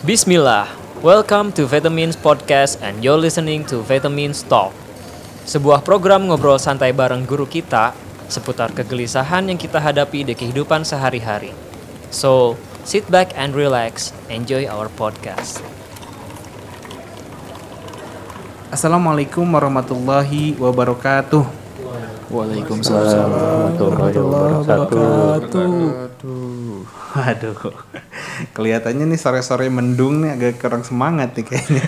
Bismillah, welcome to Vitamins Podcast and you're listening to Vitamins Talk. Sebuah program ngobrol santai bareng guru kita seputar kegelisahan yang kita hadapi di kehidupan sehari-hari. So, sit back and relax, enjoy our podcast. Assalamualaikum warahmatullahi wabarakatuh. Waalaikumsalam warahmatullahi wabarakatuh. Waduh, kelihatannya nih sore-sore mendung nih agak kurang semangat nih kayaknya.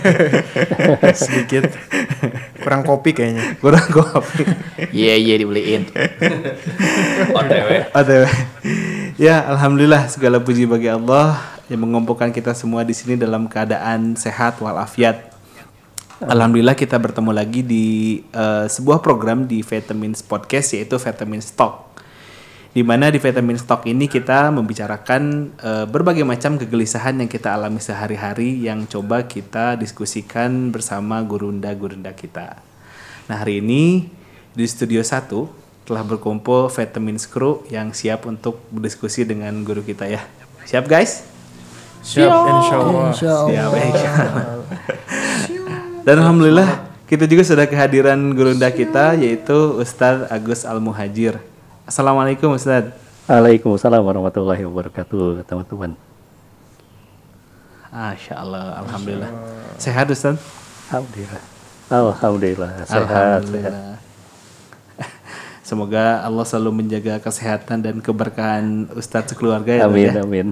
Sedikit kurang kopi kayaknya. kurang kopi. Iya iya dibeliin. OTW. Ya, alhamdulillah segala puji bagi Allah yang mengumpulkan kita semua di sini dalam keadaan sehat walafiat. Alhamdulillah kita bertemu lagi di eh, sebuah program di Vitamins Podcast yaitu Vitamins Talk. Di mana di Vitamins Talk ini kita membicarakan eh, berbagai macam kegelisahan yang kita alami sehari-hari yang coba kita diskusikan bersama gurunda-gurunda kita. Nah, hari ini di studio 1 telah berkumpul Vitamins Crew yang siap untuk berdiskusi dengan guru kita ya. Siap guys? Siap insya Allah. Siap, insya Dan alhamdulillah kita juga sudah kehadiran gurunda kita yaitu Ustadz Agus Al Muhajir. Assalamualaikum Ustadz. Waalaikumsalam warahmatullahi wabarakatuh, teman-teman. Masya Allah, alhamdulillah. Sehat Ustadz? Alhamdulillah. Alhamdulillah, sehat, sehat. Alhamdulillah. Semoga Allah selalu menjaga kesehatan dan keberkahan Ustadz sekeluarga ya. Amin, ya. amin.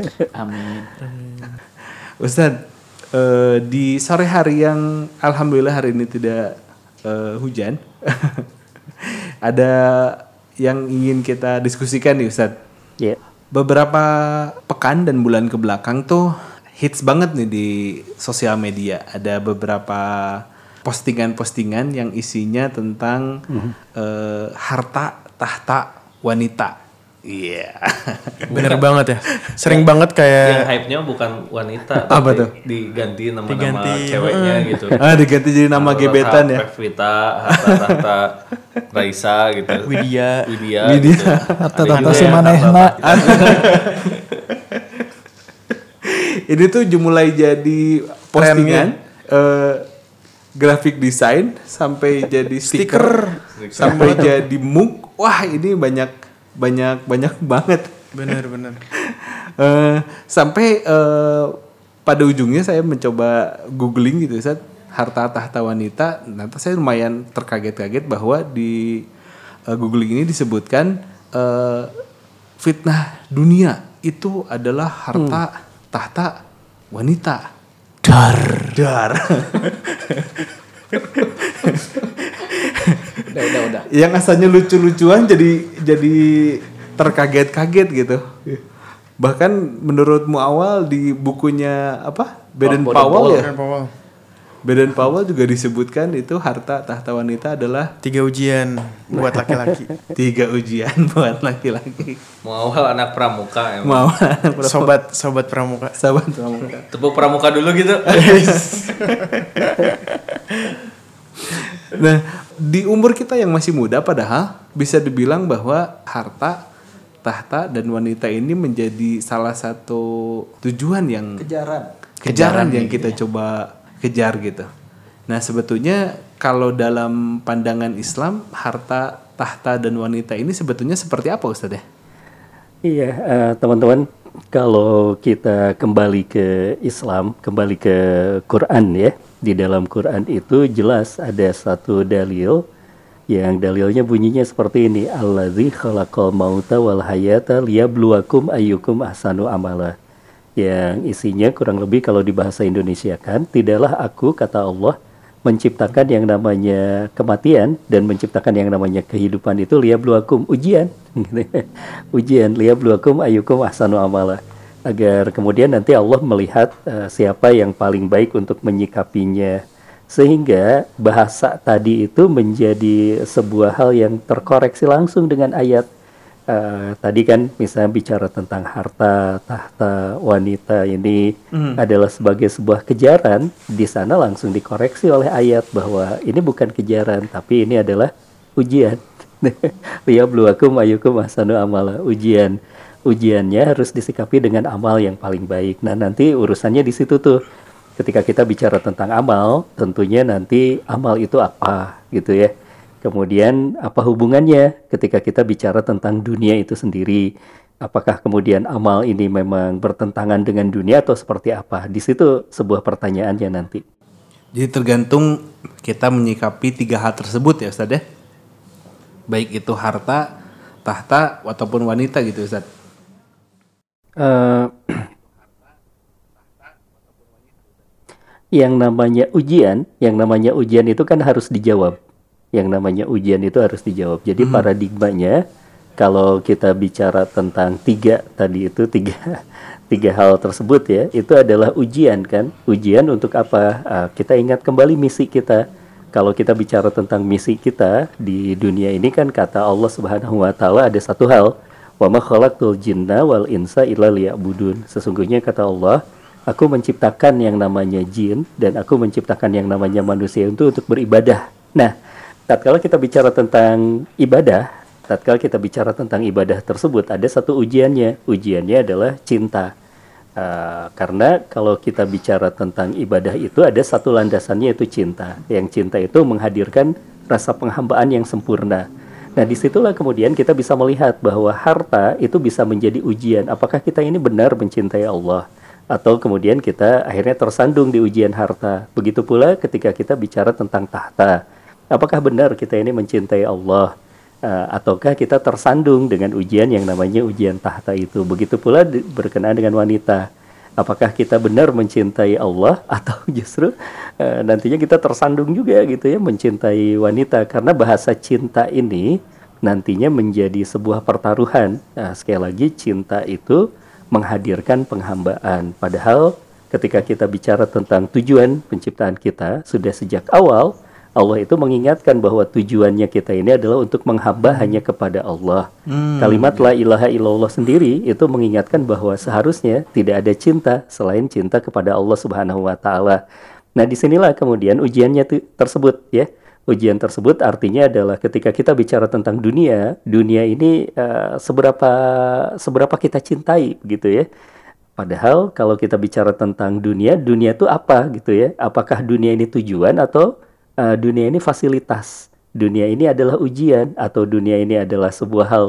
Amin. Ustadz, eh, di sore hari yang alhamdulillah hari ini tidak eh, hujan, ada yang ingin kita diskusikan nih Ustadz. Ya, Beberapa pekan dan bulan ke belakang tuh hits banget nih di sosial media. Ada beberapa postingan-postingan yang isinya tentang eh, harta tahta wanita. Iya. Bener banget ya. Sering banget yang kayak hype-nya bukan wanita Apa tuh? diganti nama-nama Diganti, ceweknya gitu ah diganti jadi nama Harta gebetan ya. Pevita Harta Tahta Raisa gitu Widya. Widya, Widya. gitu. Tahta yang manehna. Harta Ini tuh mulai jadi postingan eh, grafik desain sampai jadi stiker, sampai jadi mug. Wah, ini banyak banyak banyak banget. Bener bener. Eh, sampai eh, pada ujungnya saya mencoba googling gitu Ustaz, harta tahta wanita. Nanti saya lumayan terkaget-kaget bahwa di eh, googling ini disebutkan eh, fitnah dunia itu adalah harta tahta wanita. Dar. Dar. Udah udah. Yang asalnya lucu-lucuan jadi jadi terkaget-kaget gitu. Bahkan menurutmu awal di bukunya apa? Baden Powell ya? Powell. Baden Powell juga disebutkan itu harta tahta wanita adalah Tiga ujian buat laki-laki. tiga ujian buat laki-laki. mau awal anak pramuka emang. Mau Sobat sobat pramuka. sahabat pramuka. tepuk pramuka dulu gitu Nah, di umur kita yang masih muda padahal bisa dibilang bahwa harta tahta dan wanita ini menjadi salah satu tujuan yang kejaran kejaran yang kita coba kejar gitu. Nah sebetulnya kalau dalam pandangan Islam harta tahta dan wanita ini sebetulnya seperti apa Ustaz ya? Iya, eh, teman-teman, kalau kita kembali ke Islam, kembali ke Quran ya, di dalam Quran itu jelas ada satu dalil yang dalilnya bunyinya seperti ini, Allazi khalaqal mauta wal hayata liyabluwakum ayyukum ahsanu amala. Yang isinya kurang lebih kalau di bahasa Indonesia kan, tidaklah aku kata Allah menciptakan yang namanya kematian dan menciptakan yang namanya kehidupan itu liyabluwakum. Ujian. Ujian. Liyabluwakum ayyukum ahsanu amala agar kemudian nanti Allah melihat eh, siapa yang paling baik untuk menyikapinya. Sehingga bahasa tadi itu menjadi sebuah hal yang terkoreksi langsung dengan ayat. Eh, tadi kan misalnya bicara tentang harta tahta wanita ini adalah sebagai sebuah kejaran. Di sana langsung dikoreksi oleh ayat bahwa ini bukan kejaran tapi ini adalah ujian. Liyabluwakum ayyukum ahsanu amala. Ujian ujiannya harus disikapi dengan amal yang paling baik. Nah, nanti urusannya di situ tuh. Ketika kita bicara tentang amal, tentunya nanti amal itu apa gitu ya. Kemudian apa hubungannya ketika kita bicara tentang dunia itu sendiri? Apakah kemudian amal ini memang bertentangan dengan dunia atau seperti apa? Di situ sebuah pertanyaannya nanti. Jadi tergantung kita menyikapi tiga hal tersebut ya Ustaz ya. Baik itu harta, tahta ataupun wanita gitu Ustaz. Eh, yang namanya ujian, yang namanya ujian itu kan harus dijawab. Yang namanya ujian itu harus dijawab. Jadi paradigmanya kalau kita bicara tentang tiga tadi itu tiga tiga hal tersebut ya, itu adalah ujian kan? Ujian untuk apa? Ah, kita ingat kembali misi kita. Kalau kita bicara tentang misi kita di dunia ini kan kata Allah Subhanahu wa taala ada satu hal, wa ma khalaqtul jinna wal insa illa liya'budun. Sesungguhnya kata Allah, aku menciptakan yang namanya jin dan aku menciptakan yang namanya manusia itu untuk beribadah. Nah, tatkala kita bicara tentang ibadah, tatkala kita bicara tentang ibadah tersebut ada satu ujiannya. Ujiannya adalah cinta. Uh, karena kalau kita bicara tentang ibadah itu ada satu landasannya yaitu cinta. Yang cinta itu menghadirkan rasa penghambaan yang sempurna. Nah, di situlah kemudian kita bisa melihat bahwa harta itu bisa menjadi ujian. Apakah kita ini benar mencintai Allah? Atau kemudian kita akhirnya tersandung di ujian harta. Begitu pula ketika kita bicara tentang tahta. Apakah benar kita ini mencintai Allah? Uh, ataukah kita tersandung dengan ujian yang namanya ujian tahta itu? Begitu pula berkenaan dengan wanita. Apakah kita benar mencintai Allah atau justru uh, nantinya kita tersandung juga gitu ya mencintai wanita karena bahasa cinta ini nantinya menjadi sebuah pertaruhan. Nah, sekali lagi cinta itu menghadirkan penghambaan. Padahal ketika kita bicara tentang tujuan penciptaan kita sudah sejak awal Allah itu mengingatkan bahwa tujuannya kita ini adalah untuk menghamba hanya kepada Allah. Kalimat la ilaha illallah sendiri itu mengingatkan bahwa seharusnya tidak ada cinta selain cinta kepada Allah Subhanahu wa taala. Nah, di sinilah kemudian ujiannya tersebut ya. Ujian tersebut artinya adalah ketika kita bicara tentang dunia, dunia ini eh, seberapa seberapa kita cintai gitu ya. Padahal kalau kita bicara tentang dunia, dunia itu apa gitu ya? Apakah dunia ini tujuan atau uh, dunia ini fasilitas? Dunia ini adalah ujian atau dunia ini adalah sebuah hal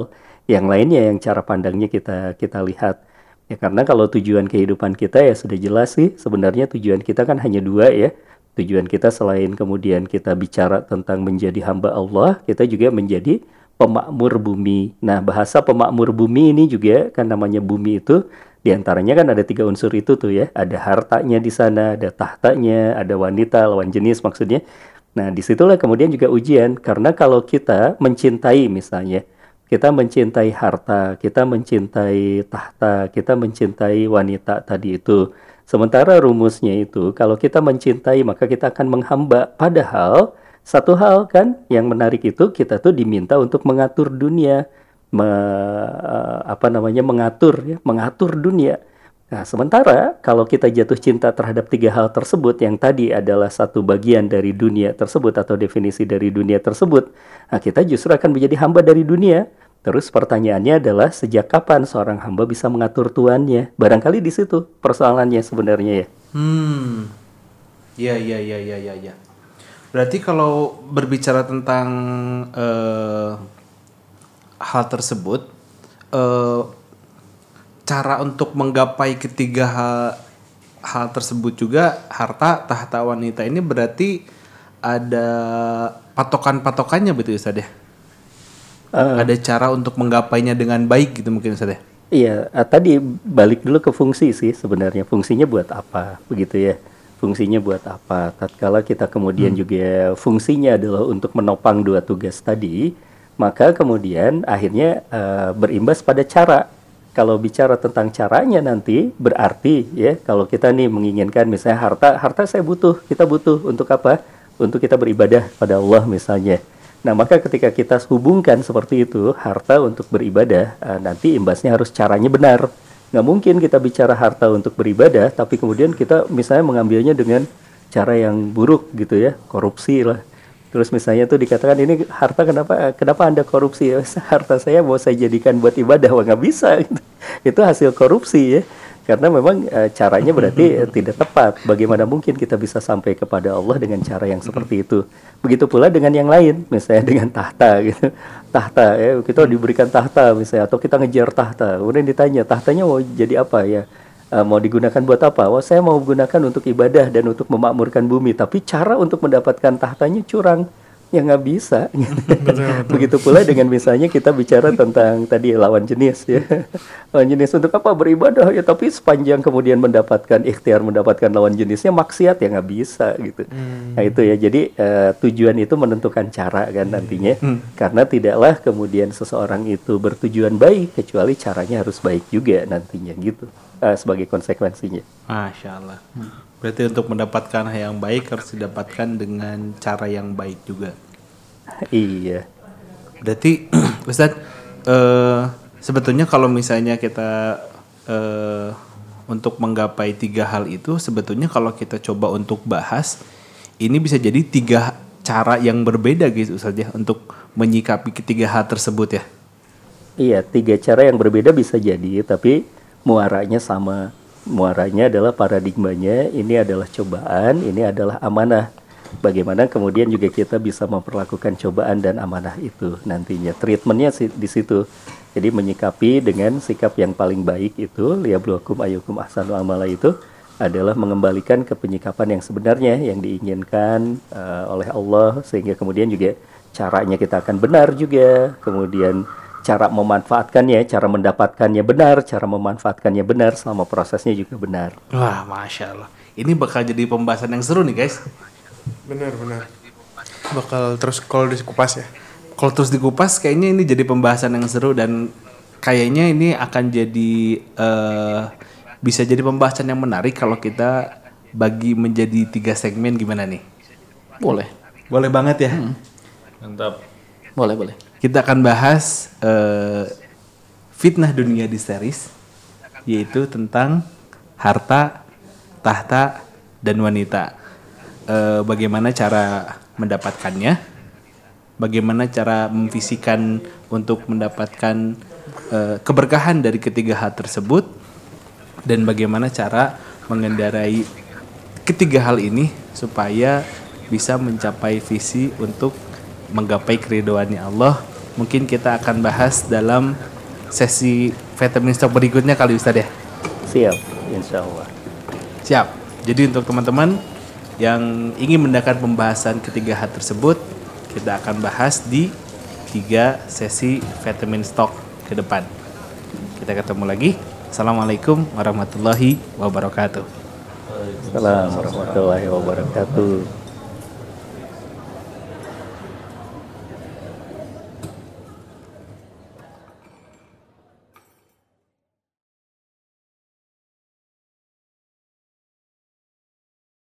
yang lainnya yang cara pandangnya kita kita lihat. Ya karena kalau tujuan kehidupan kita ya sudah jelas sih sebenarnya tujuan kita kan hanya dua ya. Tujuan kita selain kemudian kita bicara tentang menjadi hamba Allah, kita juga menjadi pemakmur bumi. Nah, bahasa pemakmur bumi ini juga kan namanya bumi itu di antaranya kan ada tiga unsur itu tuh ya. Ada hartanya di sana, ada tahtanya, ada wanita lawan jenis maksudnya. Nah, di situlah kemudian juga ujian karena kalau kita mencintai misalnya, kita mencintai harta, kita mencintai tahta, kita mencintai wanita tadi itu. Sementara rumusnya itu kalau kita mencintai maka kita akan menghamba. Padahal satu hal kan yang menarik itu kita tuh diminta untuk mengatur dunia, me- apa namanya mengatur ya, mengatur dunia. Nah, sementara kalau kita jatuh cinta terhadap tiga hal tersebut yang tadi adalah satu bagian dari dunia tersebut atau definisi dari dunia tersebut, nah kita justru akan menjadi hamba dari dunia. Terus pertanyaannya adalah sejak kapan seorang hamba bisa mengatur tuannya? Barangkali di situ persoalannya sebenarnya ya. Hmm. Ya, ya, ya, ya, ya, ya. Berarti kalau berbicara tentang eh, hal tersebut, eh, cara untuk menggapai ketiga hal hal tersebut juga harta tahta wanita ini berarti ada patokan-patokannya betul ya Ustaz ya? Ada cara untuk menggapainya dengan baik gitu mungkin Ustaz ya? Iya, eh, tadi balik dulu ke fungsi sih sebenarnya. Fungsinya buat apa, begitu ya? Fungsinya buat apa? Tatkala kita kemudian juga fungsinya adalah untuk menopang dua tugas tadi, maka kemudian akhirnya eh, berimbas pada cara. Kalau bicara tentang caranya nanti berarti ya kalau kita nih menginginkan misalnya harta, harta saya butuh, kita butuh untuk apa? Untuk kita beribadah pada Allah misalnya. Nah, maka ketika kita hubungkan seperti itu, harta untuk beribadah, eh, nanti imbasnya harus caranya benar. Nggak mungkin kita bicara harta untuk beribadah, tapi kemudian kita misalnya mengambilnya dengan cara yang buruk gitu ya, korupsi lah. Terus misalnya tuh dikatakan ini harta kenapa kenapa anda korupsi ya? Harta saya mau saya jadikan buat ibadah, wah nggak bisa. gitu. Itu hasil korupsi ya. Karena memang eh, caranya berarti tidak tepat. Bagaimana mungkin kita bisa sampai kepada Allah dengan cara yang seperti itu? Begitu pula dengan yang lain, misalnya dengan tahta gitu. Tahta ya, kita diberikan tahta misalnya atau kita ngejar tahta. Kemudian ditanya, tahtanya mau jadi apa ya? Eh, mau digunakan buat apa? Wah, saya mau gunakan untuk ibadah dan untuk memakmurkan bumi. Tapi cara untuk mendapatkan tahtanya curang, ya nggak bisa. Begitu pula dengan misalnya kita bicara tentang tadi lawan jenis ya, lawan jenis untuk apa beribadah ya? Tapi sepanjang kemudian mendapatkan ikhtiar mendapatkan lawan jenisnya maksiat ya nggak bisa gitu. Nah itu ya. Jadi eh, tujuan itu menentukan cara kan nantinya. Karena tidaklah kemudian seseorang itu bertujuan baik kecuali caranya harus baik juga nantinya gitu eh, sebagai konsekuensinya. Masya Allah. Berarti untuk mendapatkan yang baik harus didapatkan dengan cara yang baik juga. iya. Berarti Ustadz eh, sebetulnya kalau misalnya kita eh, untuk menggapai tiga hal itu sebetulnya kalau kita coba untuk bahas ini bisa jadi tiga cara yang berbeda gitu ya untuk menyikapi ketiga hal tersebut ya. Iya, tiga cara yang berbeda bisa jadi, tapi muaranya sama. Muaranya adalah paradigmanya, ini adalah cobaan, ini adalah amanah. Bagaimana kemudian juga kita bisa memperlakukan cobaan dan amanah itu nantinya. Treatmentnya di situ. Jadi menyikapi dengan sikap yang paling baik itu, liyabluwakum ayyukum ahsanu amala itu adalah mengembalikan ke penyikapan yang sebenarnya yang diinginkan eh, oleh Allah sehingga kemudian juga caranya kita akan benar juga. Kemudian cara memanfaatkannya, cara mendapatkannya benar, cara memanfaatkannya benar selama prosesnya juga benar. Wah, masya Allah. Ini bakal jadi pembahasan yang seru nih guys. Benar benar. Bakal terus kalau dikupas ya. Kalau terus dikupas, kayaknya ini jadi pembahasan yang seru dan kayaknya ini akan jadi eh, bisa jadi pembahasan yang menarik kalau kita bagi menjadi tiga segmen gimana nih? Boleh. Boleh banget ya. Mantap. Boleh, boleh. Kita akan bahas eh, fitnah dunia di series, yaitu tentang harta, tahta, dan wanita. Eh, bagaimana cara mendapatkannya? Bagaimana cara memvisikan untuk mendapatkan eh, keberkahan dari ketiga hal tersebut? Dan bagaimana cara mengendarai ketiga hal ini supaya bisa mencapai visi untuk menggapai keridoannya Allah. Mungkin kita akan bahas dalam sesi vitamin stock berikutnya kali Ustadz ya. Siap, insya Allah. Siap. Jadi untuk teman-teman yang ingin mendengarkan pembahasan ketiga hal tersebut, kita akan bahas di tiga sesi vitamin stock ke depan. Kita ketemu lagi. Assalamualaikum warahmatullahi wabarakatuh. Assalamualaikum warahmatullahi wabarakatuh.